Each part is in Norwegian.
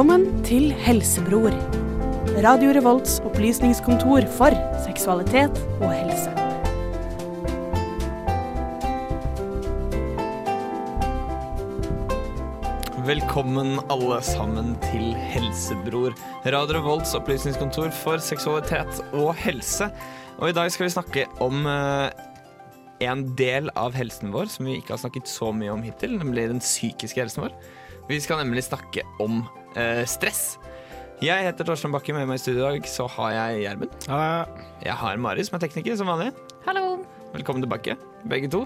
Velkommen til Helsebror. Radio Revolts opplysningskontor for seksualitet og helse. Velkommen alle sammen til Helsebror, Radio Revolts opplysningskontor for seksualitet og helse. Og i dag skal vi snakke om eh, en del av helsen vår som vi ikke har snakket så mye om hittil, nemlig den psykiske helsen vår. Vi skal nemlig snakke om eh, stress. Jeg heter Torstein Bakke, med meg i studio i dag så har jeg Gjermund. Jeg har Mari som er tekniker, som vanlig. Hallo. Velkommen tilbake, begge to.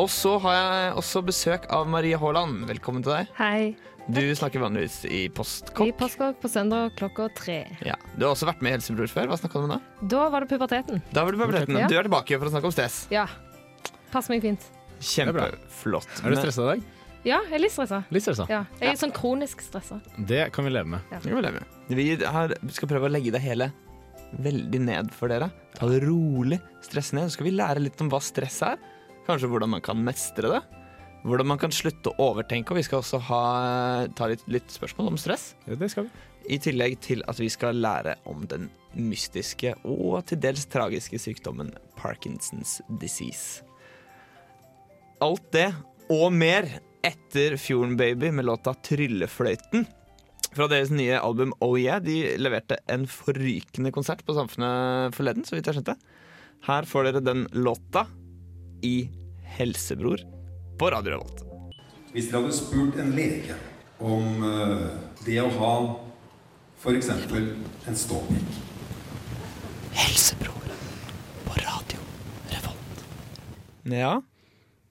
Og så har jeg også besøk av Marie Haaland. Velkommen til deg. Hei. Du snakker vanligvis i Postkokk. I Postkokk. På søndag klokka tre. Ja. Du har også vært med i Helsebror før. Hva snakka du om da? Da var det puberteten. Da var du puberteten. Ja. Du er tilbake for å snakke om stress. Ja. Passer meg fint. Kjempeflott. Er du Men- stressa i dag? Ja, jeg er litt stressa. Litt stressa. Ja. Jeg er sånn kronisk stressa. Det kan vi leve med. Det kan vi leve med. Vi har, skal prøve å legge det hele veldig ned for dere. Ta det rolig. stress ned. Så skal vi lære litt om hva stress er. Kanskje hvordan man kan mestre det. Hvordan man kan slutte å overtenke. Og vi skal også ha, ta litt, litt spørsmål om stress. Ja, det skal vi. I tillegg til at vi skal lære om den mystiske og til dels tragiske sykdommen Parkinsons disease. Alt det og mer etter Fjorden Baby med låta 'Tryllefløyten'. Fra deres nye album Oh Yeah. De leverte en forrykende konsert på Samfunnet forleden, så vidt jeg skjønte. Her får dere den låta i Helsebror på Radio Revolt. Hvis dere hadde spurt en lege om eh, det å ha f.eks. en ståpikk Helsebror på Radio Revolt. Ja.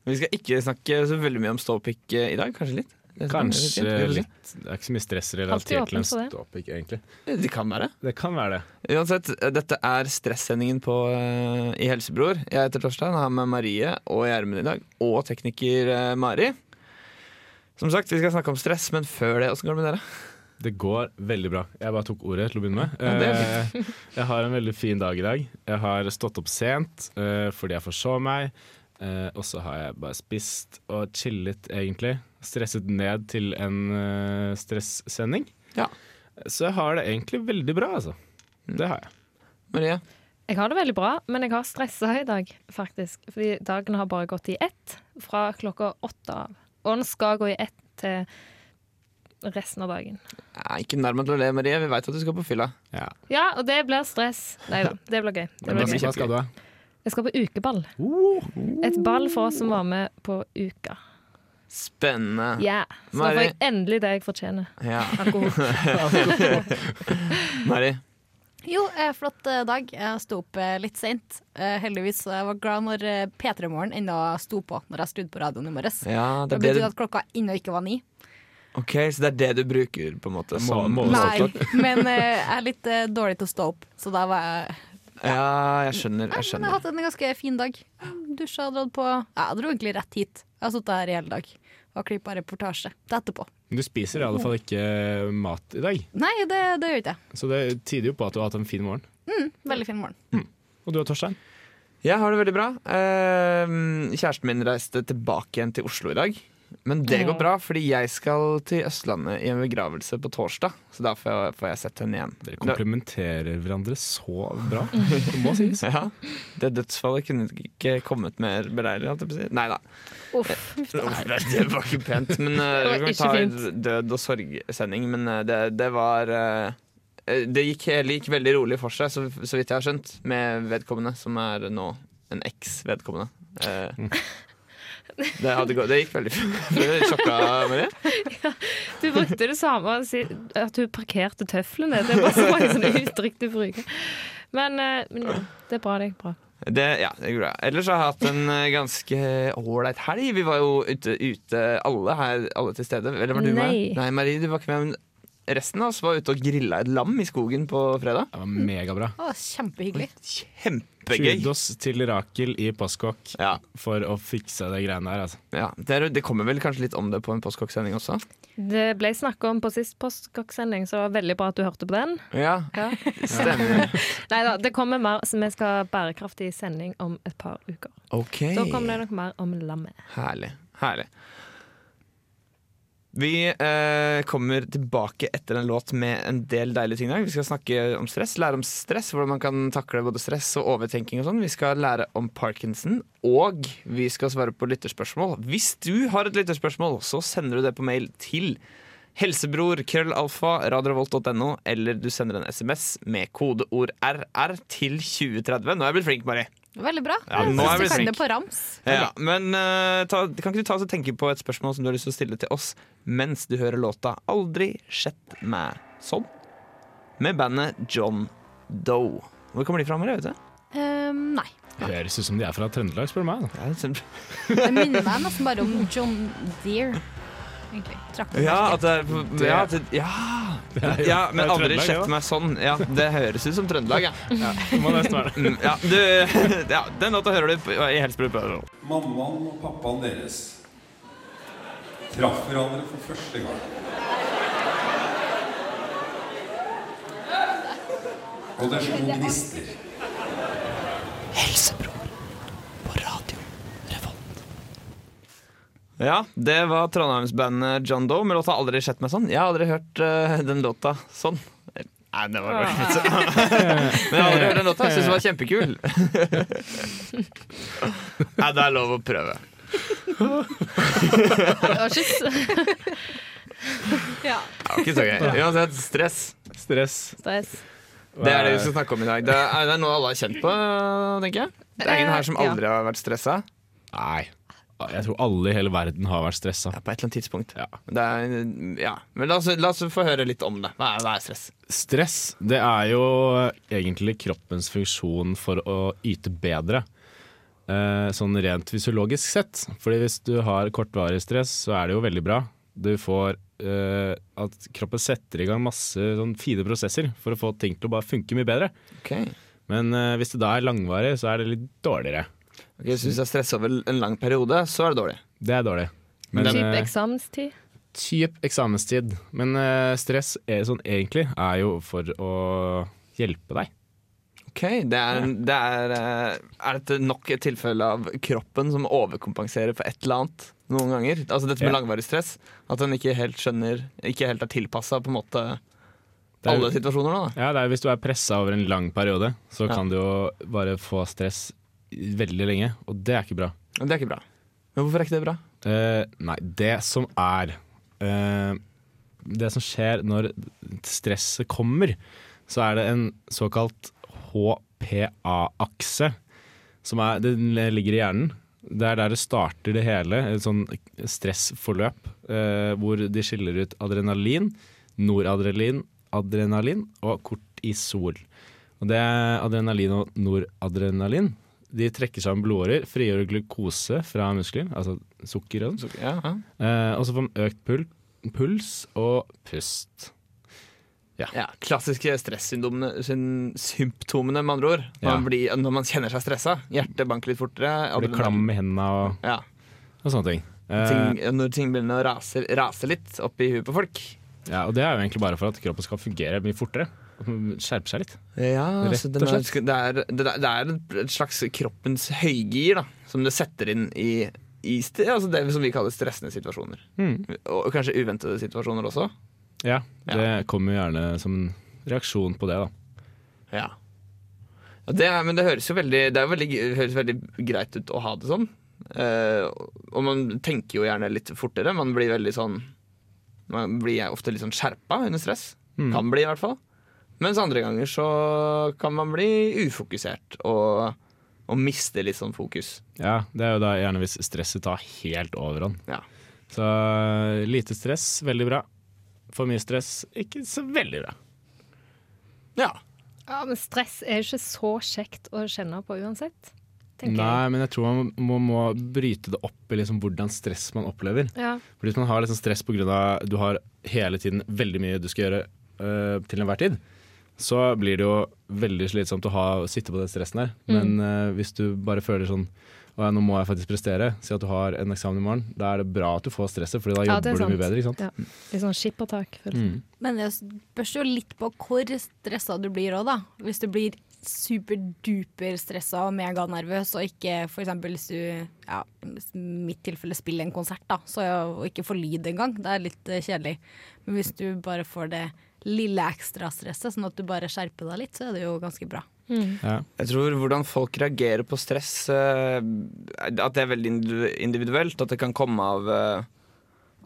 Vi skal ikke snakke så veldig mye om ståpikk eh, i dag. Kanskje litt? Kanskje litt Det er ikke så mye stress relatert til en det. ståpikk, egentlig. Det kan være. Det kan være det. Uansett, dette er stressendingen på, uh, i Helsebror. Jeg heter Torstein, har med Marie og Gjermund i dag. Og tekniker uh, Mari. Som sagt, vi skal snakke om stress, men før det, åssen går det med dere? Det går veldig bra. Jeg bare tok ordet til å begynne med. Er Eh, jeg har en veldig fin dag i dag. Jeg har stått opp sent eh, fordi jeg forsov meg. Eh, og så har jeg bare spist og chillet, egentlig. Stresset ned til en uh, stressending. Ja. Så jeg har det egentlig veldig bra, altså. Det har jeg. Maria? Jeg har det veldig bra, men jeg har stressa i dag, faktisk. Fordi dagen har bare gått i ett fra klokka åtte av. Og den skal gå i ett til resten av dagen. Ja, ikke nærmere til å le, Marie. Vi veit at du skal på fylla. Ja. Ja, og det blir stress. Nei da, det blir gøy. Det blir gøy. hva skal du ha? Jeg skal på ukeball. Et ball for oss som var med på Uka. Spennende. Ja, Så da får jeg endelig det jeg fortjener. Ja. Alkohol. Mari? Jo, eh, flott eh, dag. Jeg sto opp eh, litt seint. Eh, heldigvis så jeg var glad når eh, P3 Morgen ennå sto på når jeg skrudde på radioen i morges. Ja, det Det betydde du, at klokka ennå ikke var ni. ok, så det er det du bruker, på en måte? Må- må- Nei, men jeg er litt dårlig til å stå opp, så da var jeg Ja, jeg skjønner. Nei, Jeg men jeg har hatt en ganske fin dag. Dusja, dratt på Ja, jeg dro egentlig rett hit. Jeg har sittet her i hele dag og klippa reportasje til etterpå. Du spiser i alle fall ikke mat i dag, Nei, det, det gjør ikke jeg. så det tyder jo på at du har hatt en fin morgen. Veldig fin morgen. Og du og Torstein? Jeg har det veldig bra. Eh, kjæresten min reiste tilbake igjen til Oslo i dag. Men det går bra, fordi jeg skal til Østlandet i en begravelse på torsdag. Så da får jeg, får jeg sett henne igjen. Dere komplementerer hverandre så bra. Det må sies. Ja, Det dødsfallet kunne ikke kommet mer beleilig. holdt jeg på å si. Nei da. Uff. Det var ikke pent. Men uh, vi kan ta en død- og sorgsending. Men uh, det, det var uh, Det gikk, hele gikk veldig rolig for seg, så, så vidt jeg har skjønt, med vedkommende, som er nå en eks-vedkommende. Eh, det, det gikk veldig fint. Ble du sjokka, Marie? Du brukte det samme, at du parkerte tøflene. Det er bare så mange sånne uttrykk du bruker. Men, eh, men ja, det er bra, det gikk bra. Det, ja, det går bra. Ellers har jeg hatt en eh, ganske ålreit helg. Vi var jo ute, ute alle her, alle til stede. Eller var du Nei. med? Nei, Marie, du var ikke med. Men resten av oss var ute og grilla et lam i skogen på fredag. Det var megabra. Å, kjempehyggelig. Kjempegøy. Kudos til Rakel i Postkokk Ja, for å fikse de greiene der. Altså. ja. Det, er, det kommer vel kanskje litt om det på en postkokksending også? Det ble snakka om på sist postkokksending, så det var veldig bra at du hørte på den. Ja, Ja. stemmer. Nei da, det kommer mer, så vi skal ha bærekraftig sending om et par uker. OK. Da kommer det nok mer om lammet. Herlig. Herlig. Vi eh, kommer tilbake etter en låt med en del deilige ting. Vi skal snakke om stress, lære om stress, hvordan man kan takle både stress og overtenking. og sånn. Vi skal lære om parkinson, og vi skal svare på lytterspørsmål. Hvis du har et lytterspørsmål, så sender du det på mail til helsebror krøllalfa radiorevolt.no, eller du sender en SMS med kodeord RR til 2030. Nå er jeg blitt flink, Mari. Veldig bra. Ja, Jeg nå er synes vi du kan det på rams. Ja, men uh, ta, kan ikke du ta og tenke på et spørsmål som du har lyst til å stille til oss mens du hører låta 'Aldri sett meg sånn' med bandet John Doe. Hvor kommer de fra? Maria, vet du? Um, nei. Høres ut som de er fra Trøndelag, spør du meg. da. Ja, det Det minner meg nesten bare om John Deere. Egentlig. Ja, at det er ja, det, ja. ja, men aldri sett meg sånn. Ja, Det høres ut som Trøndelag, ja. Ja, det må nesten være det. Mm, ja, du, ja den låta hører du i Helsebror Mammaen og pappaen deres traff hverandre for første gang. Og det slo gnister. Ja, det var Trondheimsbandet John Doe med låta 'Aldri sett meg sånn'. Jeg har aldri hørt uh, den låta sånn. Nei, det var bare litt sånn. Men jeg har aldri hørt den låta. Jeg syns den var kjempekul. Nei, det er lov å prøve. Ja. Det var ikke så gøy. Uansett, stress. Stress. stress. Det er det vi skal snakke om i dag. Det er, det er noe alle har kjent på, tenker jeg. Det er ingen her som Eh, aldri har vært stressa. Nei. Jeg tror alle i hele verden har vært stressa. Ja, på et eller annet tidspunkt. Ja. Det er, ja. Men la oss, la oss få høre litt om det. Hva er, hva er stress? Stress det er jo egentlig kroppens funksjon for å yte bedre. Eh, sånn rent fysiologisk sett. Fordi hvis du har kortvarig stress, så er det jo veldig bra. Du får eh, at kroppen setter i gang masse sånn fine prosesser for å få ting til å bare funke mye bedre. Okay. Men eh, hvis det da er langvarig, så er det litt dårligere. Ok, Så hvis jeg stresser over en lang periode, så er det dårlig. Det er dårlig. Men, Typ eh, eksamenstid. typ eksamenstid. Men uh, stress er sånn egentlig er jo for å hjelpe deg. Ok, det er, det er, eh, er dette nok et tilfelle av kroppen som overkompenserer for et eller annet noen ganger? Altså dette med Ja. langvarig stress? At den ikke helt skjønner Ikke helt er tilpassa på en måte er- alle situasjoner? da Ja, det er Hvis du er pressa over en lang periode, så Ja. kan du jo bare få stress veldig lenge, og det er ikke bra. Men Det er ikke bra. Men hvorfor er ikke det bra? Eh, nei, det som er eh, Det som skjer når stresset kommer, så er det en såkalt HPA-akse. Som er, den ligger i hjernen. Det er der det starter det hele, et sånn stressforløp. Eh, hvor de skiller ut adrenalin, noradrenalin adrenalin og kortisol. Og det er adrenalin og noradrenalin. De trekker sammen blodårer, frigjør glukose fra muskler, altså sukker og sånn. Så, ja, ja. Eh, og så får man økt pul puls og pust. ja, Klassiske stressymptomene, symptomene, med andre ord. Ja. Man blir, når man kjenner seg stressa. Hjertet banker litt fortere. Blir klam i hendene og, Ja. og sånne ting. Eh, Ting, når ting begynner å rase, rase litt opp i huet på folk. ja, og det er jo egentlig bare for at kroppen skal fungere mye fortere. Skjerpe seg litt. Ja, altså, Rett og slett. det, er, det, er, det er et slags kroppens høygir da, som det setter inn i, i altså det som vi kaller stressende situasjoner. Og kanskje uventede situasjoner også. Ja, Ja. det kommer gjerne som en reaksjon på det, da. Ja. Ja, det er, men det høres jo veldig, det er veldig, høres veldig greit ut å ha det sånn. Uh, og man tenker jo gjerne litt fortere. Man blir veldig sånn Man blir ofte litt sånn skjerpa under stress. Mm. Kan bli, i hvert fall. Mens andre ganger så kan man bli ufokusert og, og miste litt sånn fokus. Ja, det er jo da gjerne hvis stresset tar helt overhånd. Ja. Så eh, lite stress, veldig bra. For mye stress, ikke så veldig bra. Ja. Ja, men stress er jo ikke så kjekt å kjenne på uansett, Nei, men jeg tror man må, må bryte det opp i liksom hvordan stress man opplever. Ja. For Hvis man har liksom stress pga. du har hele tiden veldig mye du skal gjøre øh, til enhver tid, så blir det jo veldig slitsomt å ha, sitte på den stressen der. Mm. Men øh, hvis du bare føler sånn og ja, nå må jeg faktisk prestere, si at du har en eksamen i morgen, da er det bra at du får stresset, for da Ja, er jobber du mye bedre. ikke sant? Ja. Litt sånn skippertak. Mm. Men det spørs jo litt på hvor stressa du blir òg, da. Hvis du blir superduper stressa og meganervøs, og ikke f.eks. hvis du ja, i mitt tilfelle spiller en konsert, da, så og ikke får lyd engang, det er litt eh, kjedelig. Men hvis du bare får det lille ekstrastresset, sånn at du bare skjerper deg litt, så er det jo ganske bra. Ja. Jeg tror hvordan folk reagerer på stress, eh, at det er veldig individuelt. At det kan komme av, eh,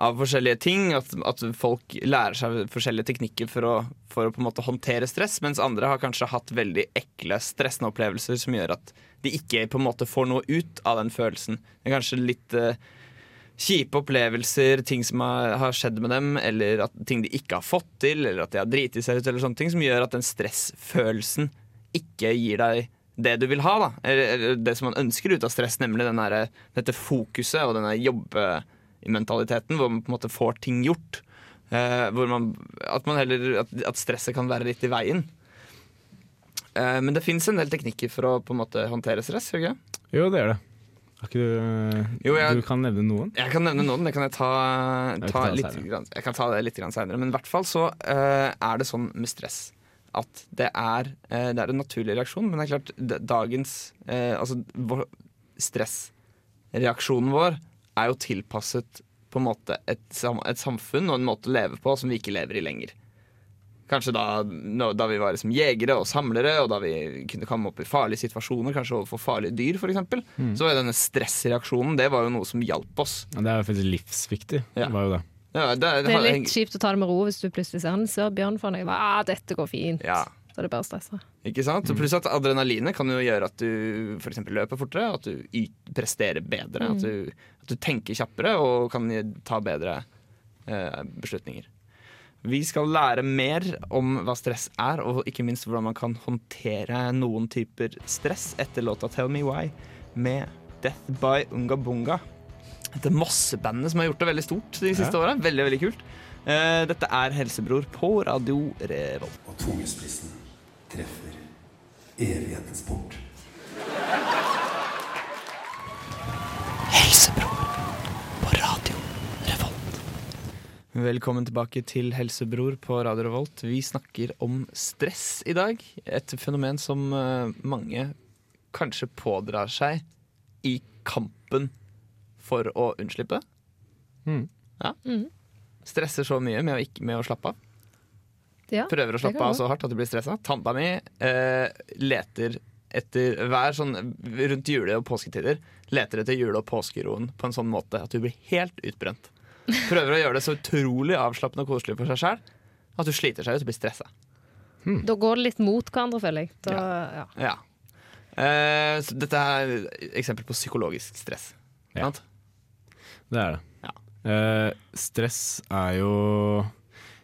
av forskjellige ting. At, at folk lærer seg forskjellige teknikker for å, for å på en måte håndtere stress, mens andre har kanskje hatt veldig ekle, stressende opplevelser som gjør at de ikke på en måte får noe ut av den følelsen. Det er kanskje litt eh, kjipe opplevelser, ting som har, skjedd med dem, eller at ting de ikke har fått til, eller at de har driti seg ut, eller sånne ting, som gjør at den stressfølelsen ikke gir deg det du vil ha, da. Eller, eller det som man ønsker ut av stress, nemlig denne, dette fokuset og denne jobbementaliteten, hvor man på en måte får ting gjort. Eh, man, at, man heller, at, at stresset kan være litt i veien. Eh, men det fins en del teknikker for å på en måte håndtere stress. ikke? Jo, det gjør det. Du Jo, jeg- Du kan nevne noen? Jeg kan nevne noen. Det kan jeg ta, ta tar litt. Grann, jeg kan ta det litt senere. Men i hvert fall så uh, er det sånn med stress at det er, uh, det er en naturlig reaksjon. Men det er klart, dagens uh, Altså vår- stressreaksjonen vår er jo tilpasset på en måte et, et samfunn og en måte å leve på som vi ikke lever i lenger. Kanskje da, da vi var liksom jegere og samlere, og da vi kunne komme opp i farlige situasjoner, kanskje overfor farlige dyr f.eks., Mm. så var jo denne stressreaksjonen det var jo noe som hjalp oss. Ja, Det er jo faktisk livsviktig. Ja. Det var jo det. Ja, det, Det er litt kjipt å ta det med ro hvis du plutselig ser en ser bjørn foran deg. Ah, dette går fint. Ja, Så er det bare å stresse. ikke sant? Mm. Pluss at adrenalinet kan jo gjøre at du for eksempel løper fortere, at du presterer bedre, at, du, at du tenker kjappere og kan ta bedre eh, beslutninger. Vi skal lære mer om hva stress er, og ikke minst hvordan man kan håndtere noen typer stress etter låta 'Tell Me Why' med 'Death by Unga Bunga'. Dette Mossebandet som har gjort det veldig stort de siste Ja. åra. Veldig, veldig kult. Eh, dette er Helsebror på Radio Revolt. Og tungesprissen treffer evighetens port. Helsebror på Radio Revolt. Velkommen tilbake til Helsebror på Radio Revolt. Vi snakker om stress i dag. Et fenomen som eh, mange kanskje pådrar seg i kampen for å unnslippe. Mm. Ja. Mhm. Stresser så mye med å, ikke, med å slappe av. Ja, Prøver å slappe av så hardt at du blir stressa. Tanta mi eh, leter etter hver sånn rundt jule- og påsketider leter etter jule- og påskeroen på en sånn måte at du blir helt utbrent. Prøver å gjøre det så utrolig avslappende og koselig for seg sjøl at du sliter seg ut og blir stressa. Da går det litt mot hverandre, føler jeg. Da, ja. Ja. Eh, så dette er et eksempel på psykologisk stress. Ja. Sant? Det er det. Ja. Eh, stress er jo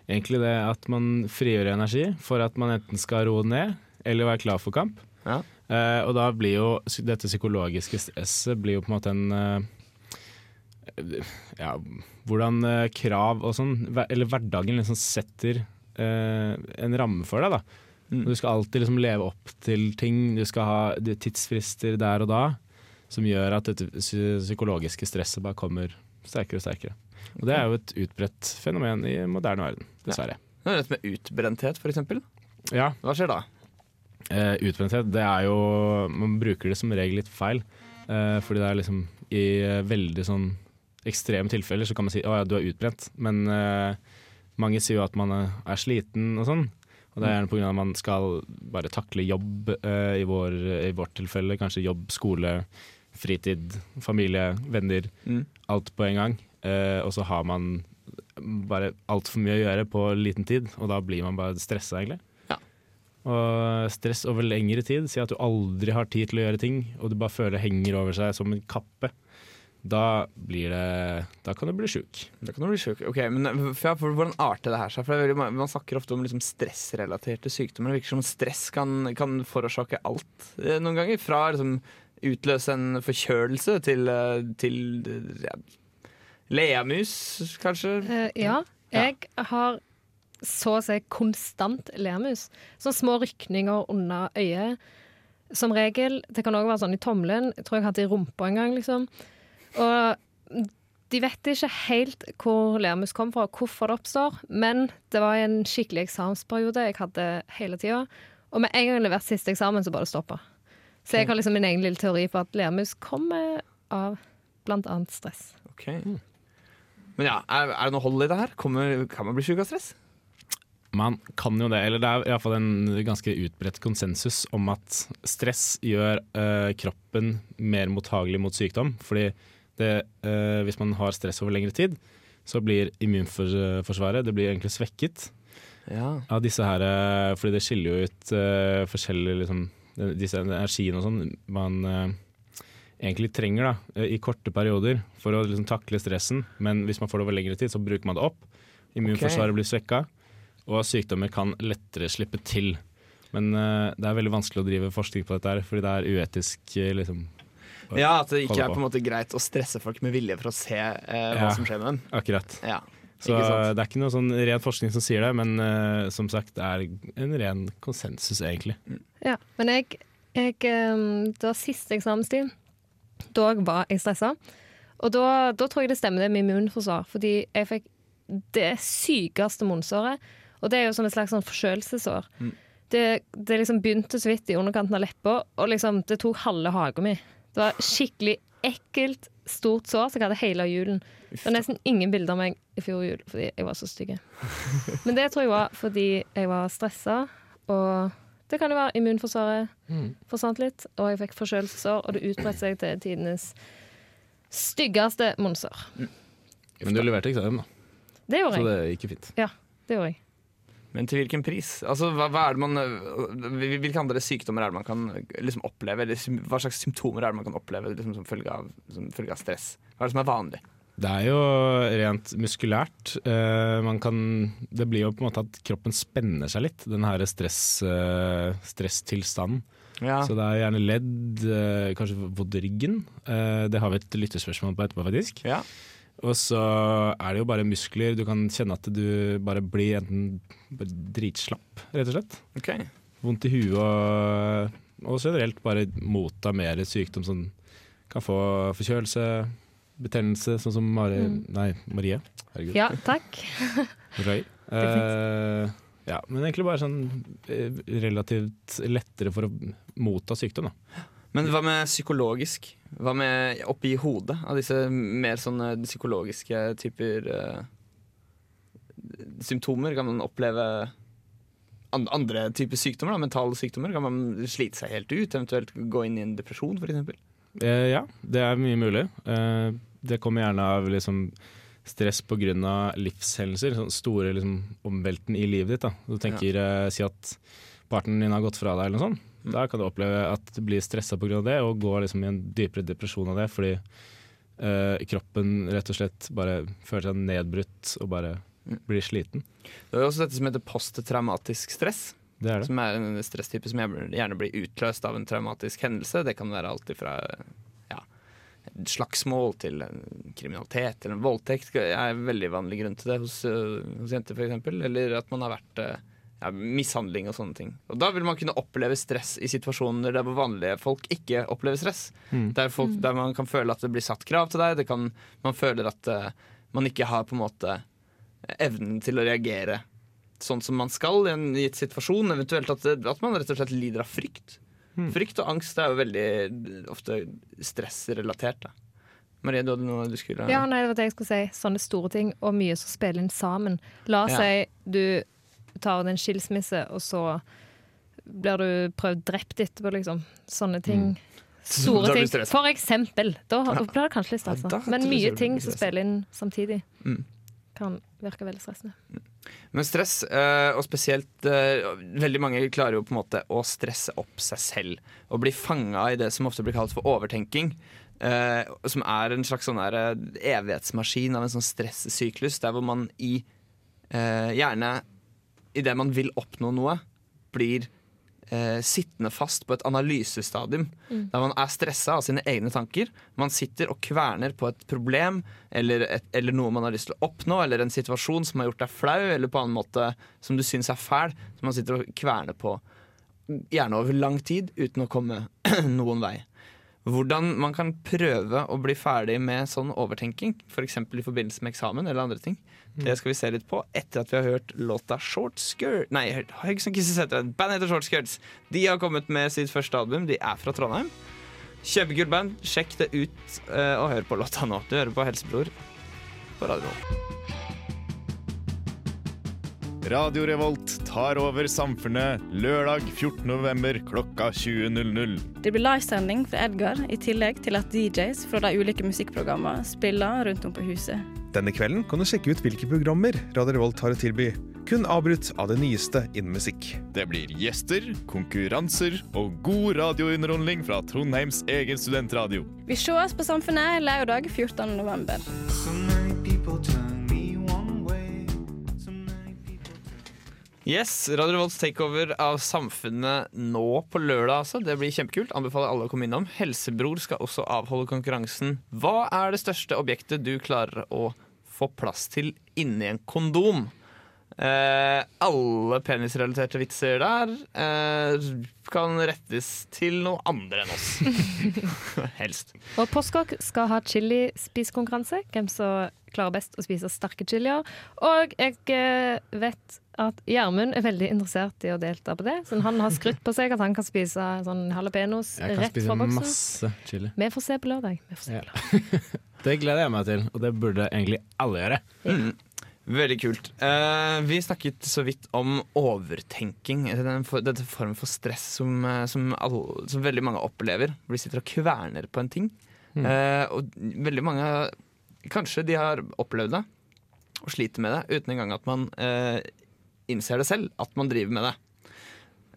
egentlig det at man frigjør energi for at man enten skal roe ned eller være klar for kamp. Ja. Eh, og da blir jo dette psykologiske stresset blir jo på en måte en eh, Ja, hvordan eh, krav og sånn, eller hverdagen liksom setter eh, en ramme for deg, da. Mm. Du skal alltid liksom leve opp til ting, du skal ha tidsfrister der og da, som gjør at dette psykologiske stresset bare kommer sterkere og sterkere. Og det er jo et utbredt fenomen i moderne verden, dessverre. Det er dette med utbrenthet, for eksempel. Ja, Hva skjer da? eh, utbrenthet, det er jo Man bruker det som regel litt feil. Eh, fordi det er liksom I eh, veldig sånn ekstreme tilfeller så kan man si at ja, du er utbrent. Men uh, mange sier jo at man er, er sliten og sånn. Og det er gjerne pga. at man skal bare takle jobb, uh, i, vår, i vårt tilfelle. Kanskje jobb, skole, fritid, familie, venner. Mm. Alt på en gang. Uh, og så har man bare altfor mye å gjøre på liten tid, og da blir man bare stressa, egentlig. Ja. Og stress over lengre tid, si at du aldri har tid til å gjøre ting, og du bare føler det henger over seg som en kappe. Da blir det Da kan du bli sjuk. Da kan du bli sjuk. Ok, men for, for Hvordan arter det her seg? For det Man snakker ofte om liksom stressrelaterte sykdommer. Det virker som stress kan, kan forårsake alt eh, noen ganger. Fra liksom utløse en forkjølelse til, eh, til ja, leamus, kanskje. Uh, ja. Jeg har så å si konstant leamus. Sånne små rykninger under øyet. Som regel. Det kan òg være sånn i tommelen. Jeg tror jeg hadde i rumpa en gang, liksom. Og de vet ikke helt hvor lermus kom fra, og hvorfor det oppstår. Men det var i en skikkelig eksamensperiode jeg hadde hele tida. Og med en gang jeg leverte siste eksamen, så bare stoppa. Så jeg har liksom min egen lille teori på at lermus kommer av annet stress. Ok. Men ja, er, er det noe hold i det her? Kommer, kan man bli sjuk av stress? Man kan jo det, eller det er iallfall en ganske utbredt konsensus om at stress gjør eh, kroppen mer mottagelig mot sykdom. Fordi det, eh, hvis man har stress over lengre tid, så blir immunforsvaret det blir egentlig svekket Ja. av disse her eh, Fordi det skiller jo ut eh, forskjellige liksom, disse energiene og sånn man eh, egentlig trenger da, i korte perioder for å liksom, takle stressen. Men hvis man får det over lengre tid, så bruker man det opp. Immunforsvaret blir svekka, og sykdommer kan lettere slippe til. Men uh, det er veldig vanskelig å drive forskning på dette, her, fordi det er uetisk. liksom. Ja, at det ikke er på. en måte greit å stresse folk med vilje for å se eh, hva Ja. som skjer med dem. Akkurat. Ja, Så det er ikke noe sånn ren forskning som sier det, men eh, som sagt, det er en ren konsensus, egentlig. Ja, men jeg, jeg ehm, Det var siste eksamenstid. Da var jeg stressa. Og da, da tror jeg det stemmer det med immunforsvar, fordi jeg fikk det sykeste munnsåret. Og det er jo som et slags sånn forkjølelsessår. Det, det liksom begynte så vidt i underkanten av leppa, og liksom det tok halve hagen min. Det var skikkelig ekkelt, stort sår som jeg hadde hele julen. Det var nesten ingen bilder av meg i fjor jul fordi jeg var så stygg. Men det tror jeg var fordi jeg var stressa, og det kan jo være immunforsvaret forsvant litt, og jeg fikk forkjølelsessår, og det utbredte seg til tidenes styggeste munnsår. Men du leverte eksamen, da. Det gjorde jeg. Så det gikk jo fint. Ja, det gjorde jeg. Men til hvilken pris? Altså, hva, hva det man, øh, hvilke andre sykdommer er det man kan liksom, oppleve? Eller hva slags symptomer er det man kan oppleve liksom, som, følge av, som følge av stress? Hva er det som er vanlig? Det er jo rent muskulært. Uh, man kan, det blir jo på en måte at kroppen spenner seg litt, den her stress, uh, stresstilstanden. Ja. Så det er gjerne ledd, uh, kanskje vondt i ryggen. Det har vi et lyttespørsmål på etterpå, faktisk. Ja. Og så er det jo bare muskler. Du kan kjenne at du bare blir enten bare dritslapp, rett og slett. Ok. Vondt i huet og, og generelt bare motta mer sykdom som kan få forkjølelse, betennelse, sånn som Mari, nei, Marie. Herregud. Ja, takk. Beklager. Uh, ja, men egentlig bare sånn eh, relativt lettere for å motta sykdom, da. Men hva med psykologisk? Hva med oppi hodet? Av disse mer sånne psykologiske typer uh, symptomer? Kan man oppleve an andre typer sykdommer? Da? Mentale sykdommer? Kan man slite seg helt ut? Eventuelt gå inn i en depresjon, f.eks.? Eh, ja, det er mye mulig. Eh, det kommer gjerne av liksom, stress pga. livshendelser. Sånn store liksom, omvelten i livet ditt. Da. Du tenker, eh, Si at partneren din har gått fra deg, eller noe sånt. Da kan du oppleve at du blir stressa pga. det, og går liksom, i en dypere depresjon av det. Fordi eh, kroppen rett og slett bare føler seg nedbrutt og bare blir sliten. Det er også dette som heter posttraumatisk stress. Det er det. Som er en stresstype som gjerne blir utløst av en traumatisk hendelse. Det kan være alt fra ja, slagsmål til kriminalitet eller en voldtekt. Det er en veldig vanlig grunn til det hos, øh, hos jenter, f.eks. Eller at man har vært øh, ja, mishandling og sånne ting. Og Da vil man kunne oppleve stress i situasjoner der vanlige folk ikke opplever stress. Der, folk, der man kan føle at det blir satt krav til deg. Det kan, man føler at uh, man ikke har på en måte evnen til å reagere sånn som man skal i en gitt situasjon. Eventuelt at, at man rett og slett lider av frykt. Frykt og angst er jo veldig ofte stressrelatert. Da. Marie, du hadde noe du skulle Ja, nei, det var det jeg skulle si. Sånne store ting, og mye som spiller inn sammen. La oss Ja. si du tar en skilsmisse, og så blir du prøvd drept etterpå, liksom. Sånne ting. Store ting. For eksempel. Da blir det kanskje litt stressa. da Men mye ting som spiller inn samtidig, Mm. kan virke veldig stressende. Men stress, eh, og spesielt eh, Veldig mange klarer jo på en måte å stresse opp seg selv. Og bli fanga i det som ofte blir kalt for overtenking. eh, som er en slags sånn evighetsmaskin av en sånn stressyklus. Der hvor man i eh, Gjerne idet man vil oppnå noe, blir eh, sittende fast på et analysestadium. Der man er stressa av sine egne tanker. Man sitter og kverner på et problem eller, et, eller noe man har lyst til å oppnå, eller en situasjon som har gjort deg flau, eller på annen måte som du syns er fæl. Som man sitter og kverner på gjerne over lang tid uten å komme noen vei. Hvordan man kan prøve å bli ferdig med sånn overtenking, f.eks. For i forbindelse med eksamen eller andre ting. Det skal vi se litt på etter at vi har hørt låta Short Skirt Nei, Haugesund som Bandet heter Short Skirts. De har kommet med sitt første album. De er fra Trondheim. Kjempekult band. Sjekk det ut eh, og hør på låta nå. Du hører på Helsebror på Radio Revolt. Radio Revolt tar over samfunnet lørdag 14. november klokka 20.00. Det blir livesending fra Edgar, i tillegg til at DJs fra de ulike musikkprogrammene spiller rundt om på huset. Denne kvelden kan du sjekke ut hvilke programmer Radio Revolt har å tilby. Kun avbrutt av det nyeste innen musikk. Det blir gjester, konkurranser og god radiounderholdning fra Trondheims egen studentradio. Vi sees på Samfunnet lørdag 14. Yes, Radio Revolts takeover av Samfunnet nå på lørdag. altså. Det blir kjempekult. Anbefaler alle å komme innom. Helsebror skal også avholde konkurransen. Hva er det største objektet du klarer å få plass til inni en kondom? Eh, alle penisrelaterte vitser der eh, kan rettes til noe andre enn oss. Helst. Og Postkokk skal ha chilispisekonkurranse. Hvem som klarer best å spise sterke chilier. Og jeg eh, vet at Gjermund er veldig interessert i å delta på det. Så han har skrytt på seg at han kan spise sånn jalapeños rett spise fra boksen. masse chili. Vi får se på lørdag. Vi får se. Ja. Det gleder jeg meg til, og det burde egentlig alle gjøre. Mm. Veldig kult. Eh, vi snakket så vidt om overtenking. Den for, dette formen for stress som, eh, som, alle, som veldig mange opplever. Hvor de sitter og kverner på en ting. Mm. Eh, og veldig mange Kanskje de har opplevd det og sliter med det uten engang at man eh, innser det selv, at man driver med det.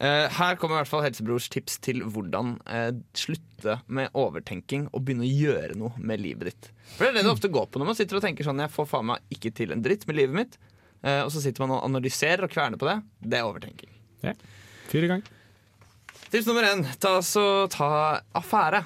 Eh, her kommer i hvert fall Helsebrors tips til hvordan eh, slutte med overtenking og begynne å gjøre noe med livet ditt. For det er det det ofte går på når man sitter og tenker sånn Jeg får faen meg ikke til en dritt med livet mitt. Eh, og så sitter man og analyserer og kverner på det. Det er overtenking. Ja. Fyr i gang. Tips nummer én ta, så, ta affære.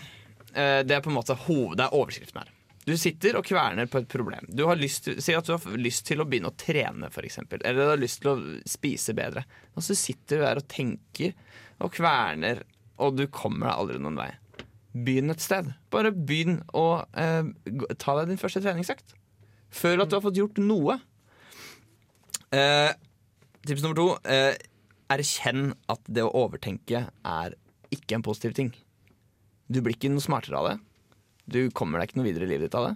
Eh, det er på en måte hoved, det er overskriften her. Du sitter og kverner på et problem. Du har lyst, Si at du har lyst til å begynne å trene, f.eks. Eller du har lyst til å spise bedre. Og så sitter du der og tenker og kverner, og du kommer deg aldri noen vei. Begynn et sted. Bare begynn å eh, ta deg din første treningsøkt. Føl at du har fått gjort noe. Eh, tips nummer to. Eh, erkjenn at det å overtenke er ikke en positiv ting. Du blir ikke noe smartere av det. Du kommer deg ikke noe videre i livet ditt av det.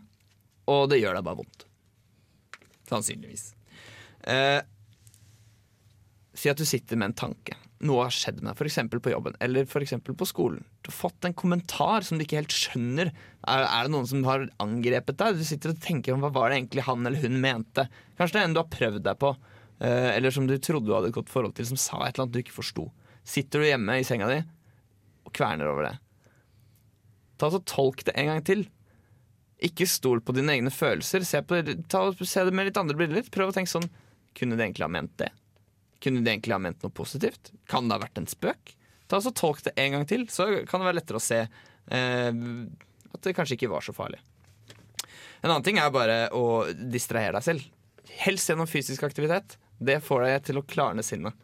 Og det gjør deg bare vondt. Sannsynligvis. Eh, si at du sitter med en tanke. Noe har skjedd med deg, f.eks. på jobben eller for på skolen. Du har fått en kommentar som du ikke helt skjønner. Er, er det noen som har angrepet deg? Du sitter og tenker om hva var det egentlig han eller hun mente. Kanskje det er en du har prøvd deg på, eh, eller som du trodde du hadde et godt forhold til, som sa et eller annet du ikke forsto. Sitter du hjemme i senga di og kverner over det. Ta så Tolk det en gang til. Ikke stol på dine egne følelser. Se, på, ta, se det med litt andre briller. Prøv å tenke sånn Kunne de egentlig ha ment det? Kunne de egentlig ha ment noe positivt? Kan det ha vært en spøk? Ta så Tolk det en gang til, så kan det være lettere å se eh, at det kanskje ikke var så farlig. En annen ting er bare å distrahere deg selv. Helst gjennom fysisk aktivitet. Det får deg til å klarne sinnet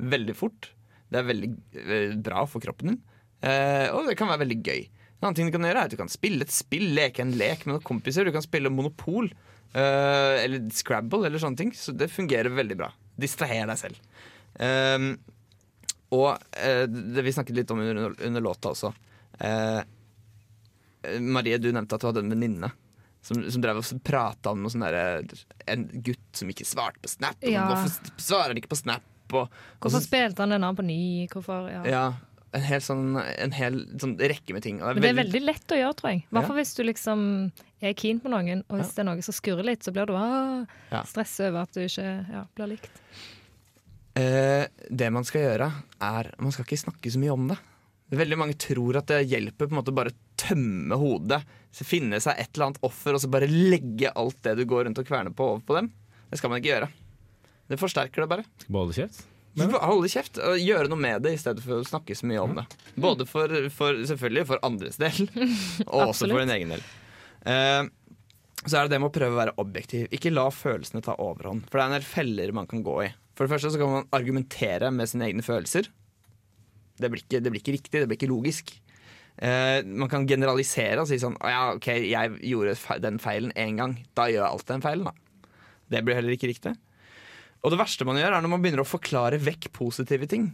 veldig fort. Det er veldig eh, bra for kroppen din, eh, og det kan være veldig gøy. En annen ting Du kan gjøre er at du kan spille et spill, leke en lek med noen kompiser. Du kan spille Monopol uh, eller Scrabble eller sånne ting. Så det fungerer veldig bra. Distraher deg selv. Um, og uh, det vi snakket litt om under, under låta også. Uh, Marie, du nevnte at du hadde en venninne som, som drev og prata om sånn En gutt som ikke svarte på Snap. Ja. Hvorfor svarer han ikke på Snap? Og, og Hvorfor så- spilte han den av på ny? Hvorfor, ja. ja, en hel sånn En hel sånn rekke med ting. Og Men det er veldig lett å gjøre, tror jeg. I hvert Ja. fall hvis du liksom er keen på noen, og hvis det er noe som skurrer litt, så blir du ah, Ja. stressa over at du ikke ja, blir likt. Eh, det man skal gjøre, er Man skal ikke snakke så mye om det. Veldig mange tror at det hjelper på en måte bare tømme hodet. Så finne seg et eller annet offer og så bare legge alt det du går rundt og kverner på, over på dem. Det skal man ikke gjøre. Det forsterker det bare. Skal bare holde kjeft? Holde kjeft og gjøre noe med det i stedet for å snakke så mye om det. Både for, for selvfølgelig for andres del, og også for din egen del. Uh, så er det det med å prøve å være objektiv. Ikke la følelsene ta overhånd. For det er en del feller man kan gå i. For det første så kan man argumentere med sine egne følelser. Det blir ikke, det blir ikke riktig, det blir ikke logisk. Uh, man kan generalisere og si sånn ja, OK, jeg gjorde den feilen én gang. Da gjør jeg alltid den feilen, da. Det blir heller ikke riktig. Og det verste man gjør, er når man begynner å forklare vekk positive ting.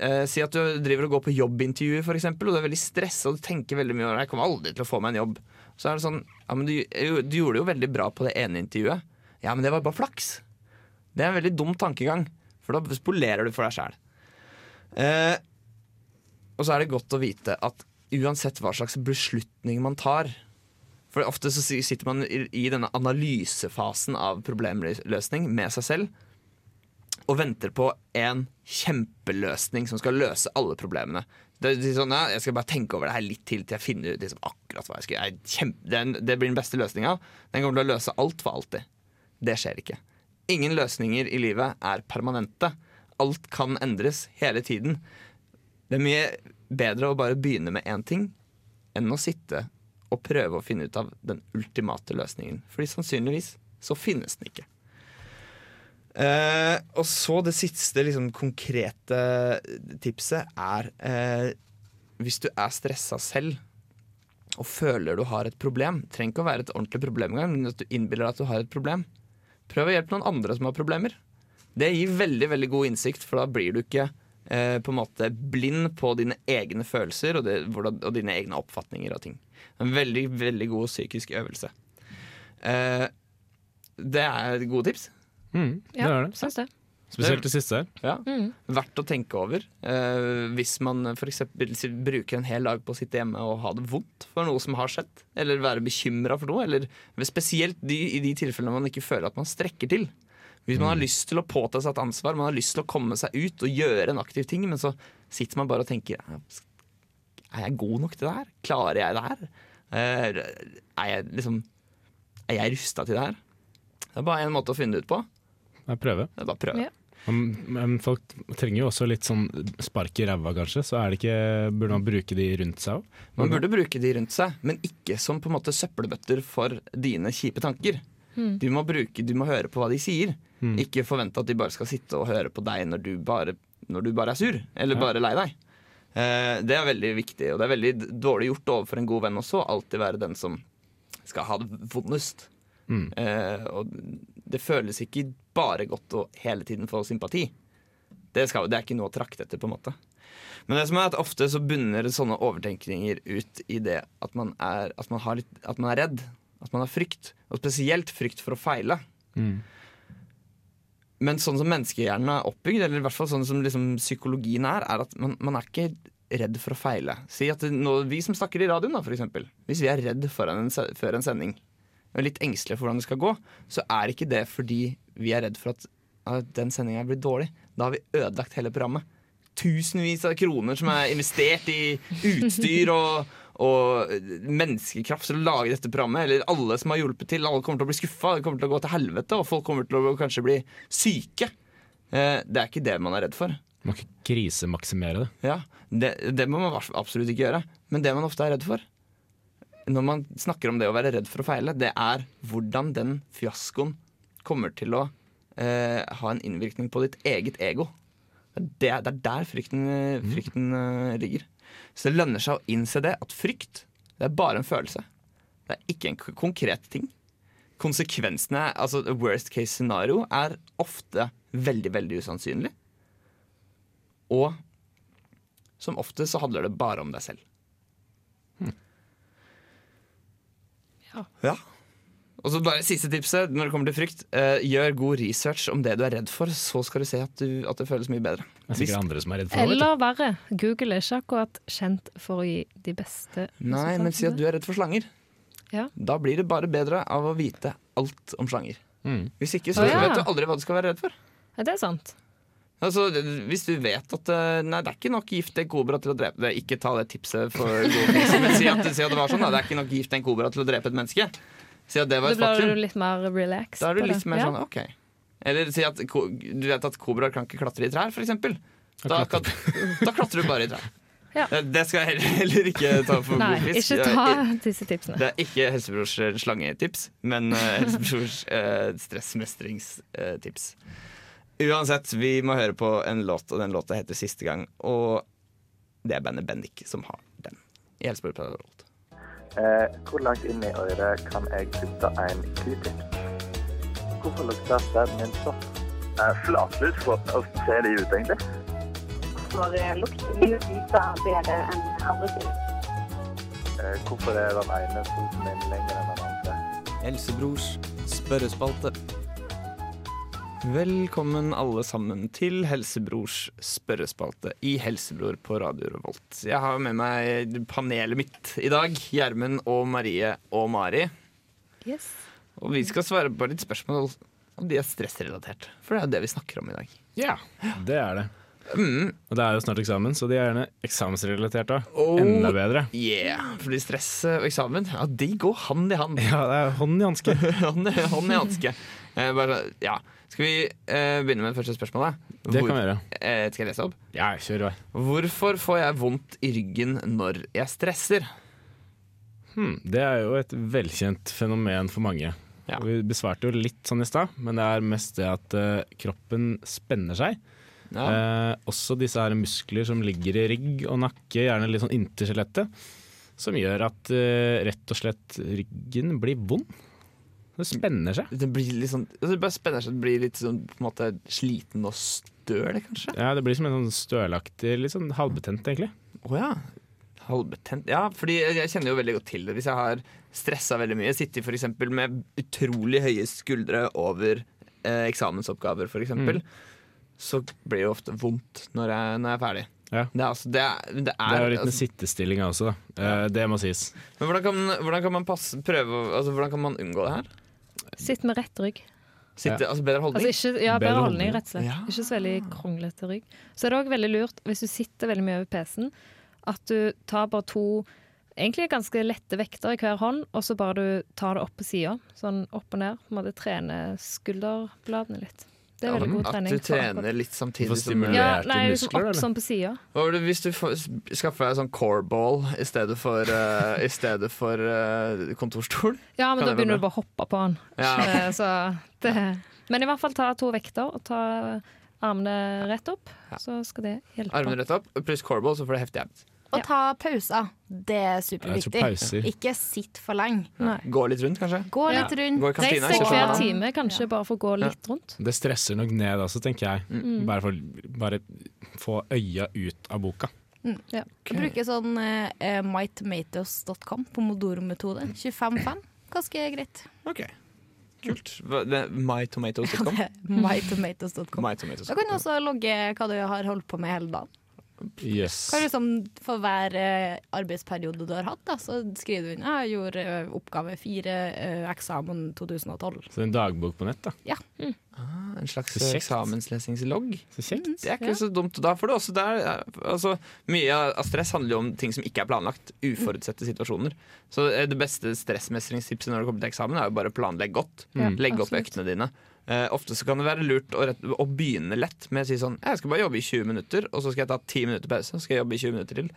Eh, si at du driver og går på jobbintervjuer, for eksempel, og du er veldig stressa og du tenker veldig mye Jeg kommer aldri til å få meg en jobb. Så er det sånn Ja, men du, du gjorde det jo veldig bra på det ene intervjuet. Ja, men det var bare flaks. Det er en veldig dum tankegang, for da spolerer du for deg sjæl. Eh, og så er det godt å vite at uansett hva slags beslutning man tar For ofte så sitter man i denne analysefasen av problemløsning med seg selv og venter på en kjempeløsning som skal løse alle problemene. Det, er sånn, ja, jeg skal bare tenke over det her litt til til jeg finner ut liksom, akkurat hva jeg skal gjøre. Kjempe, den, det blir den beste løsninga. Den kommer til å løse alt for alltid. Det skjer ikke. Ingen løsninger i livet er permanente. Alt kan endres hele tiden. Det er mye bedre å bare begynne med én ting enn å sitte og prøve å finne ut av den ultimate løsningen. Fordi sannsynligvis så finnes den ikke. Eh, og så det siste liksom, konkrete tipset er eh, Hvis du er stressa selv og føler du har et problem Trenger ikke å være et ordentlig problem engang, men at du innbiller deg at du har et problem. Prøv å hjelpe noen andre som har problemer. Det gir veldig veldig god innsikt, for da blir du ikke eh, på en måte blind på dine egne følelser og, det, og dine egne oppfatninger av ting. En veldig, veldig god psykisk øvelse. Eh, det er gode tips. Mm, det Ja, er det. syns det. Spesielt det siste her. Ja. Mm. Verdt å tenke over. Eh, hvis man f.eks. bruker en hel dag på å sitte hjemme og ha det vondt for noe som har skjedd, eller være bekymra for noe, eller spesielt de, i de tilfellene man ikke føler at man strekker til. Hvis man har lyst til å påta seg et ansvar, man har lyst til å komme seg ut og gjøre en aktiv ting, men så sitter man bare og tenker Er jeg god nok til det her? Klarer jeg det her? Eh, Er jeg liksom Er jeg rusta til det her? Det er bare én måte å finne det ut på. Jeg prøve. Det er bare prøve. Ja. Men, men folk trenger jo også litt sånn spark i ræva, kanskje. Så er det ikke, burde man bruke de rundt seg òg? Man burde bruke de rundt seg, men ikke som på en måte søppelbøtter for dine kjipe tanker. Du, må bruke, du må høre på hva de sier. Ikke forvente at de bare skal sitte og høre på deg når du bare, når du bare er sur, eller Ja. bare lei deg. Eh, det er veldig viktig, og det er veldig dårlig gjort overfor en god venn også. Alltid være den som skal ha det vondest. Mm. Eh, og det føles ikke bare godt å hele tiden få sympati. Det, skal, det er ikke noe å trakte etter, på en måte. Men det som er at ofte så bunner sånne overtenkninger ut i det at man er, at man har at man er redd. At man har frykt. Og spesielt frykt for å feile. Mm. Men sånn som menneskehjernen er oppbygd, eller i hvert fall sånn som liksom psykologien er, er at man, man er ikke redd for å feile. Si at nå, Vi som snakker i radioen, da, eksempel. Hvis vi er redd for en, før en sending, og litt engstelige for hvordan det skal gå, så er ikke det fordi vi er redd for at, at den sendinga blir dårlig. Da har vi ødelagt hele programmet. Tusenvis av kroner som er investert i utstyr og, og menneskekraft til å lage dette programmet. Eller alle som har hjulpet til. Alle kommer til å bli skuffa, det kommer til å gå til helvete, og folk kommer til å kanskje bli syke. Eh, Det er ikke det man er redd for. Man kan ikke krisemaksimere det. Ja, det, det må man absolutt ikke gjøre. Men det man ofte er redd for, når man snakker om det å være redd for å feile, det er hvordan den fiaskoen kommer til å eh, ha en innvirkning på ditt eget ego. Det er, det er der frykten, eh, frykten mm. ligger. Så det lønner seg å innse det, at frykt det er bare en følelse. Det er ikke en k- konkret ting. Konsekvensene, altså worst case scenario, er ofte veldig, veldig usannsynlig. Og som ofte så handler det bare om deg selv. Ja. Ja. Og så bare siste tipset når det kommer til frykt. Eh, gjør god research om det du er redd for, så skal du se at, du, at det føles mye bedre. Det er sikkert andre som er redd for det. Eller verre, Google er ikke akkurat kjent for å gi de beste Nei, men si at du er redd for slanger. Ja. Da blir det bare bedre av å vite alt om slanger. Mm. Hvis ikke så oh, ja. vet du aldri hva du skal være redd for. Ja, det er sant. Altså, Hvis du vet at eh, Nei, det er ikke nok gift en kobra til å drepe det. Ikke ta det tipset for god pris, men si at, si at det var sånn. Da. Det er ikke nok gift en kobra til å drepe et menneske. Si at det var Da blir du litt mer relaxed. Da er du litt det. mer sånn OK. Eller si at du vet at kobraer kan ikke klatre i trær, f.eks. Da, da klatrer du bare i trær. Ja. Eh, Det skal jeg heller, heller ikke ta for Nei, god fisk. ikke ta disse tipsene. Det er ikke helsebrors slangetips, men eh, helsebrors eh, stressmestringstips. Uansett, vi må høre på en låt, og den låta heter 'Siste gang'. Og det er bandet Bendik som har den. i Helsebror Revolt. Eh, hvor langt inn i øret kan jeg putte en q-tip? Hvorfor lukter sæden min sopp? Eh, Flatlus, hvordan ser de ut egentlig? Hvorfor lukter mye lysere bedre enn andre ting? Eh, hvorfor er den ene foten min lenger enn den andre? Helsebrors spørrespalte. Velkommen alle sammen til Helsebrors spørrespalte i Helsebror på Radio Revolt. Jeg har med meg panelet mitt i dag. Gjermund og Marie og Mari. Yes. Og vi skal svare på litt spørsmål om de er stressrelatert. For det er jo det vi snakker om i dag. Ja, det er det. Mm. Og det er jo snart eksamen, så de er gjerne eksamensrelatert da. Oh. Enda bedre. Yeah, fordi stress og eksamen, ja, de går hand i hand. Ja, det er hånd i hanske. hånd, i- hånd i hanske. Eh, bare, ja. Skal vi eh, begynne med det første spørsmålet? Det kan vi gjøre. Eh, skal jeg lese opp? Ja, kjør vei. Hvorfor får jeg vondt i ryggen når jeg stresser? Hmm, det er jo et velkjent fenomen for mange. Ja. Vi besvarte jo litt sånn i stad, men det er mest det at eh, kroppen spenner seg. Ja. Eh, også disse her muskler som ligger i rygg og nakke, gjerne litt sånn inntil skjelettet, som gjør at eh, rett og slett ryggen blir vond. Det spenner seg. Det blir litt sånn altså, Det bare spenner seg, det blir litt sånn på en måte sliten og støl, kanskje? Ja, Det blir som en sånn stølaktig, litt sånn halvbetent, egentlig. Å ja. Halvbetent. Ja, fordi jeg kjenner jo veldig godt til det. Hvis jeg har stressa veldig mye, sittet f.eks. med utrolig høye skuldre over eh, eksamensoppgaver, f.eks., Mm. så blir det jo ofte vondt når jeg, når jeg er ferdig. Ja. Det er, altså, det er, det Det er, er jo litt med altså, sittestillinga også, da. Eh, det må sies. Men hvordan kan, hvordan kan man passe, prøve altså, Hvordan kan man unngå det her? Sitt med rett rygg. Sitte, Ja. altså Bedre holdning? Altså ikke, ja, Bedre bedre holdning, holdning, rett og slett. Ja. Ikke så veldig kronglete rygg. Så er det òg veldig lurt, hvis du sitter veldig mye over PC-en, at du tar bare to egentlig ganske lette vekter i hver hånd, og så bare du tar det opp på sida. Sånn opp og ned. På en måte trene skulderbladene litt. Det er veldig god trening. At du trener litt samtidig for som ja, nei, liksom muskler, opp eller? sånn på sida. Det hvis du får, skaffer deg sånn coreball i stedet for, uh, i stedet for uh, kontorstol? Ja, men da begynner du bare å hoppe på den. Ja. Eh, Så det Men i hvert fall ta to vekter og ta armene rett opp, så skal det hjelpe. Armene rett opp, pluss coreball, så får du heftig abs. Og ta pauser. Det er superviktig. Ikke sitt for lenge. Gå litt rundt, kanskje? Gå litt rundt. Gå kantina, Reis deg hver time, kanskje, bare for å gå litt rundt. Det stresser nok ned også, tenker jeg. Mm. Bare for bare få øya ut av boka. Ja. Jeg bruker sånn uh, mytomatoes.com, pomodoro-metode. 25-5. Ganske greit. Ok, kult. MyTomatoes.com? mytomatoes.com. My Da kan du også logge hva du har holdt på med hele dagen. Yes. Hva er det som For hver eh, arbeidsperiode du har hatt, da, så skriver du inn «Ja, jeg gjorde eh, oppgave fire, eh, eksamen 2012. Så en dagbok på nett, da. Ah, en slags eksamenslesingslogg. Så kjekt. Det er ikke så dumt. Da får du også der altså, Mye av stress handler jo om ting som ikke er planlagt. Uforutsette situasjoner. Så det beste stressmestringstipset når det kommer til eksamen, er jo bare å planlegge godt. Mm. Legge opp absolutt. øktene dine. Eh, ofte så kan det være lurt å, rett, å begynne lett med å si sånn Jeg skal bare jobbe i 20 minutter, og så skal jeg ta 10 minutter pause. Så skal jeg jobbe i 20 minutter til.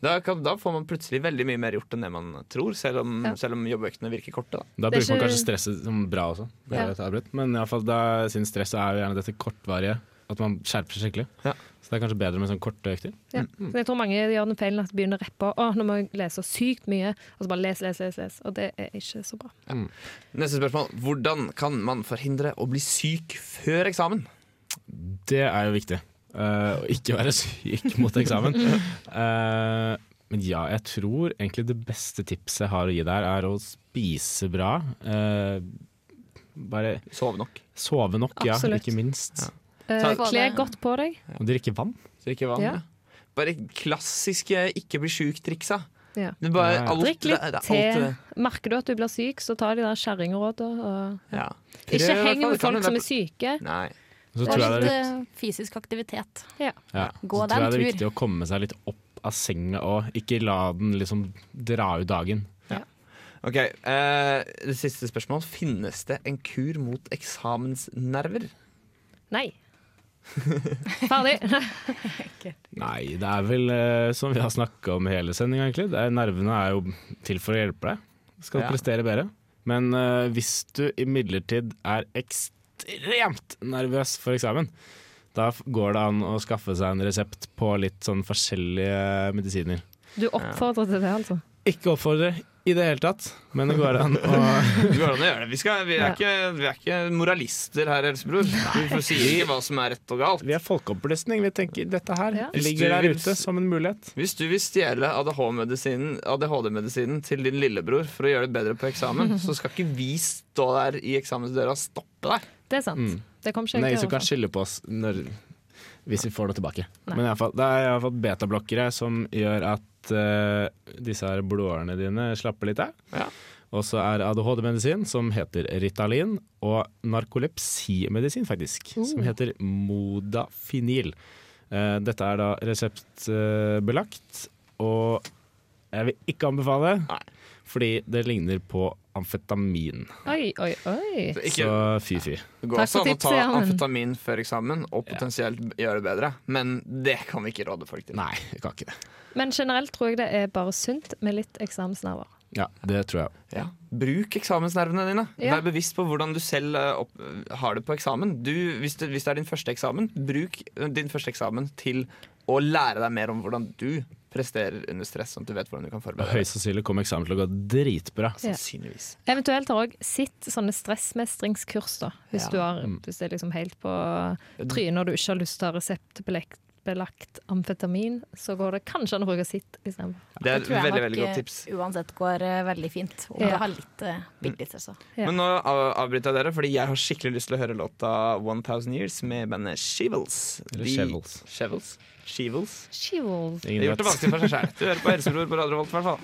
Da, kan, da får man plutselig veldig mye mer gjort enn det man tror, selv om, Ja. selv om jobbøktene virker korte. Da. Da er bruker man kanskje stresset som bra også. Ja. Men i alle fall da, siden stresset er jo gjerne dette kortvarige, at man skjerper seg skikkelig. Ja. Så det er kanskje bedre med sånn korte økter. Ja. Mm. jeg tror mange gjør den feilen at de begynner å rappe. Å, nå må jeg lese sykt mye. Og så bare les, les, les. les. Og det er ikke så bra. Neste spørsmål. Hvordan kan man forhindre å bli syk før eksamen? Det er jo viktig. Eh, Å ikke være syk mot eksamen. Uh, men ja, jeg tror egentlig det beste tipset jeg har å gi der, er å spise bra. Uh, bare Sove nok. sove nok, ja, ikke minst. Ja. Eh, Ta- Kle godt på deg. Og drikke vann. Drikke vann. Ja. Ja. Bare klassiske ikke bli sjuk-triksa. Ja. Ja, ja. Drikk litt det, det er te. alt, Merker du at du blir syk, så ta de der kjerringrådene. og- ja. Ikke heng med folk som er syke. Nei. Så Og tror jeg det litt er litt, eh, fysisk aktivitet. ja, gå så deg tror jeg det er viktig å komme seg litt opp av senga og ikke la den liksom dra ut dagen. Ok, uh, Det siste spørsmål. Finnes det en kur mot eksamensnerver? Nei. Ferdig. Nei, det er vel eh, som vi har snakka om hele sendinga, egentlig. Det er, nervene er jo til for å hjelpe deg. Du skal Ja. prestere bedre. Men uh, hvis du imidlertid er ekstremt nervøs for eksamen, da går det an å skaffe seg en resept på litt sånn forskjellige medisiner. Du oppfordrer til det, altså? Ikke oppfordre i det hele tatt, men det går an å Det går an å gjøre det. Vi, skal, vi, er Ja. ikke, vi er ikke moralister her, Helsebror. Vi sier ikke hva som er rett og galt. Vi er folkeopplysning. Vi tenker dette her Ja. ligger der vil- ute som en mulighet. Hvis du vil stjele ADHD-medisinen ADHD-medisinen til din lillebror for å gjøre det bedre på eksamen, så skal ikke vi stå der i eksamensdøra og stoppe deg. Det er sant. Mm. Det kommer ikke Nei, så kan skylde på oss når, hvis vi får noe tilbake. Nei. Men i fall, det har iallfall fått betablokkere som gjør at eh, disse her blodårene dine slapper litt av. Ja. Og så er ADHD-medisin som heter Ritalin, og narkolepsimedisin faktisk, som heter Modafinil. Uh, dette er da reseptbelagt, og jeg vil ikke anbefale, Nei. Fordi det ligner på amfetamin. Oi, oi, oi. Så ikke, Så fy-fy. det går også an å ta amfetamin før eksamen og potensielt gjøre det bedre, men det kan vi ikke råde folk til. Nei, jeg kan ikke det. Men generelt tror jeg det er bare sunt med litt eksamensnerver. Ja, det tror jeg. Ja. Bruk eksamensnervene dine. Ja. Vær bevisst på hvordan du selv eh, opp, har det på eksamen. Du, hvis, det, hvis det er din første eksamen, bruk eh, din første eksamen til å lære deg mer om hvordan du presterer under stress, sånn at du vet hvordan du kan forberede deg. høyst sannsynlig kommer eksamen til å gå dritbra. Ja. Sannsynligvis. Eventuelt har òg sitt sånne stressmestringskurs, da. Hvis, Ja. du har, hvis det er liksom helt på trynet og du ikke har lyst til å ha reseptbelagt belagt amfetamin, så går det kanskje an å bruke sitt istedenfor. Det er et veldig, nok veldig godt eh, tips. uansett går uh, veldig fint. Om Ja. du har litt, uh, bitte litt. Ja. Men nå avbryter jeg dere, fordi jeg har skikkelig lyst til å høre låta 1000 Years med bandet Shevels. Eller De- Shovels. Shevels. Shevels. Shivels. De har gjort det vanskelig for seg sjæl. Du hører på Helsebror på Radio Volt, i hvert fall.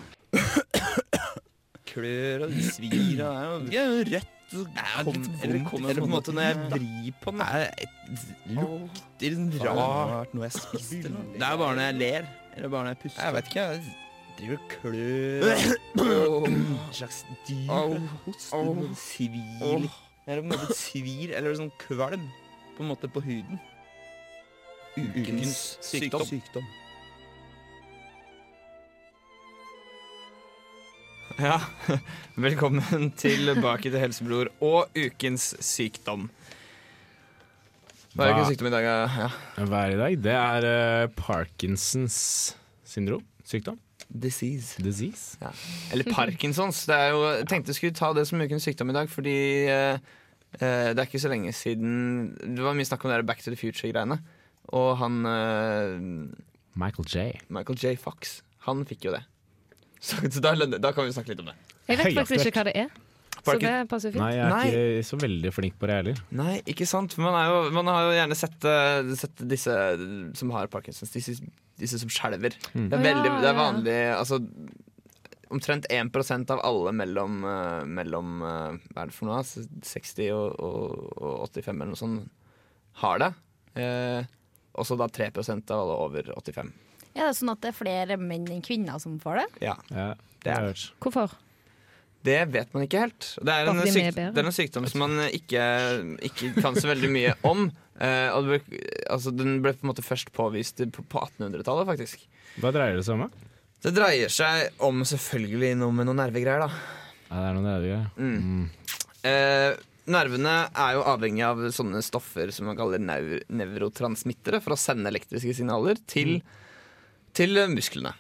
Klør og svir og det er jo rødt. Eller kommer på en måte når jeg vrir på den. Det lukter rart noe jeg spiste. Det er bare når jeg ler. Eller bare når jeg puster. Jeg vet ikke. Jeg driver og klør. En slags dyr. host. Svir. Eller på en måte svir, eller sånn kvalm. På en måte på huden. Ukens sykdom. Ja, velkommen tilbake til Helsebror og ukens sykdom. Hva er ukens sykdom i dag? Ja. Hva er i dag? Det er uh, Parkinsons syndrom. Sykdom. Disease. Disease. Eller Parkinsons. Det er jo, jeg tenkte jeg skulle ta det som ukens sykdom i dag, fordi uh, uh, det er ikke så lenge siden Det var mye snakk om det der Back to the Future-greiene. Og han eh, Michael J. Michael J. Fox, han fikk jo det. Så, så da, da kan vi snakke litt om det. Jeg vet faktisk ikke hva det er, så det passer fint. Nei, jeg er Nei. ikke så veldig flink på det heller. Nei, ikke sant. Man, er jo, man har jo gjerne sett, eh, sett disse som har Parkinsons, disse, disse som skjelver. Mm. Det er veldig, det er vanlig altså, Omtrent 1% av alle mellom, eh, mellom eh, Hva er det for noe? altså, 60 og, og, og 85 eller noe sånt har det. Eh, og så da 3% av alle over 85. Ja, det er sånn at det er flere menn enn kvinner som får det. Ja, Ja, Det det er- hørt. Hvorfor? Det vet man ikke helt. Det er, en syk, det er en sykdom som man ikke, ikke kan så veldig mye om. Uh, og det ble, altså, den ble på en måte først påvist på, på 1800-tallet, faktisk. Hva dreier det seg om? da? Det dreier seg om selvfølgelig noe med noen nervegreier, da. Ja, det er noe nervegreier. Mm. Mm. Uh, nervene er jo avhengig av sånne stoffer som man kaller neu nevrotransmittere for å sende elektriske signaler til, til musklene.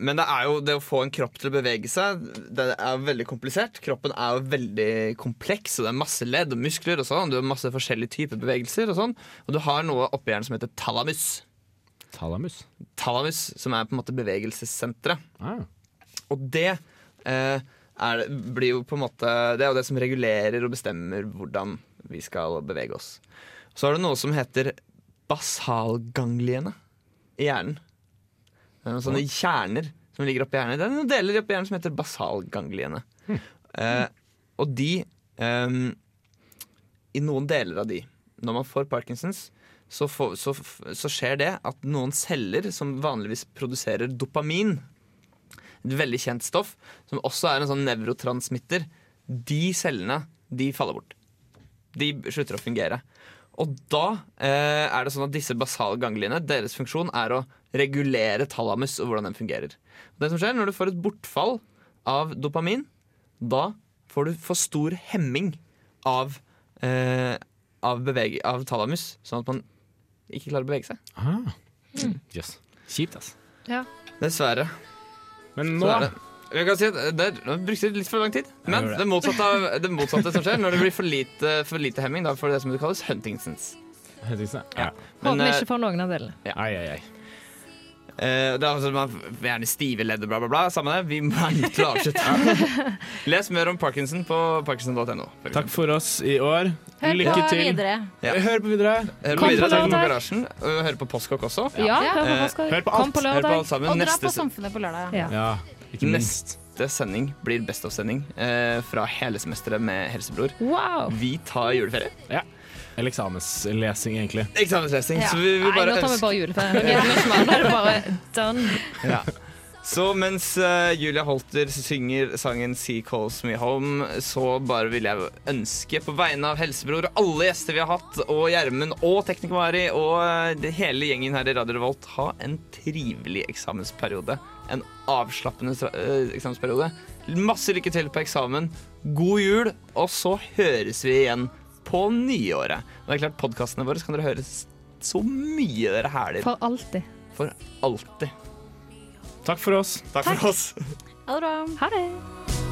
Men det er jo det å få en kropp til å bevege seg, det er veldig komplisert. Kroppen er jo veldig kompleks, og det er masse ledd og muskler og sånn. Du har masse forskjellige typer bevegelser og sånn. Og du har noe oppi hjernen som heter thalamus. Talamus. Thalamus, som er på en måte bevegelsessenteret. Ah. Og det eh, er, blir jo på en måte Det er jo det som regulerer og bestemmer hvordan vi skal bevege oss. Så har du noe som heter basalgangliene i hjernen. Noen sånne kjerner som ligger oppi hjernen. Det er noen deler oppi hjernen som heter basalgangliene. Eh, og de eh, I noen deler av de, når man får Parkinsons, så, for, så, så skjer det at noen celler som vanligvis produserer dopamin, et veldig kjent stoff, som også er en sånn nevrotransmitter, de cellene de faller bort. De slutter å fungere. Og da eh, er det sånn at disse basale gangliene, deres funksjon er å regulere thalamus og hvordan den fungerer. Det som skjer Når du får et bortfall av dopamin, da får du for stor hemming av, eh, av, bevege, av thalamus, sånn at man ikke klarer å bevege seg. Ah. Yes. Kjipt, altså. Ja. Dessverre. Men nå det. Jeg kan si at det er- Nå brukte jeg litt for lang tid. Men det. det motsatte, av, det motsatte som skjer når det blir for lite, for lite hemming, da får det som det kalles Huntingtons. Huntington, ja. Men, Håper vi eh, ikke får noen av delene. Ai, ai, ai. Eh, det er altså, man gjerne stive ledd og bla, bla, bla. Samme det. Vi være nødt til å avslutte. Les mer om Parkinson på parkinson.no. Takk for oss i år. Hør Lykke på til. videre. Ja. Hør på videre. Hør Kom på videre. på Takk for garasjen. Hør på Postkokk også. Ja, hør på Eh, hør på Kom alt. på Hør på lørdag. alt sammen. Og dra på Samfunnet på lørdag. Ja. Ja, ikke minst. neste sending blir Best of-sending eh, fra hele semesteret med Helsebror. Wow. Vi tar juleferie. Eller eksamenslesing, egentlig. Eksamenslesing. Ja. Så vi vil Nei, nå tar vi bare juleferie. Vi ikke mer. Nå er det bare done. Ja. Så mens uh, Julia Holter synger sangen 'Sea Calls Me Home', så bare vil jeg ønske på vegne av Helsebror og alle gjester vi har hatt, og Gjermund og Tekniker Mari og uh, hele gjengen her i Radio Revolt, ha en trivelig eksamensperiode. En avslappende eh, eksamensperiode. Masse lykke til på eksamen. God jul, og så høres vi igjen på nyåret. Og det er klart, podkastene våre så kan dere høre så mye dere hæler For alltid. for alltid. Takk for oss. Takk for oss. Ha det bra. Ha det.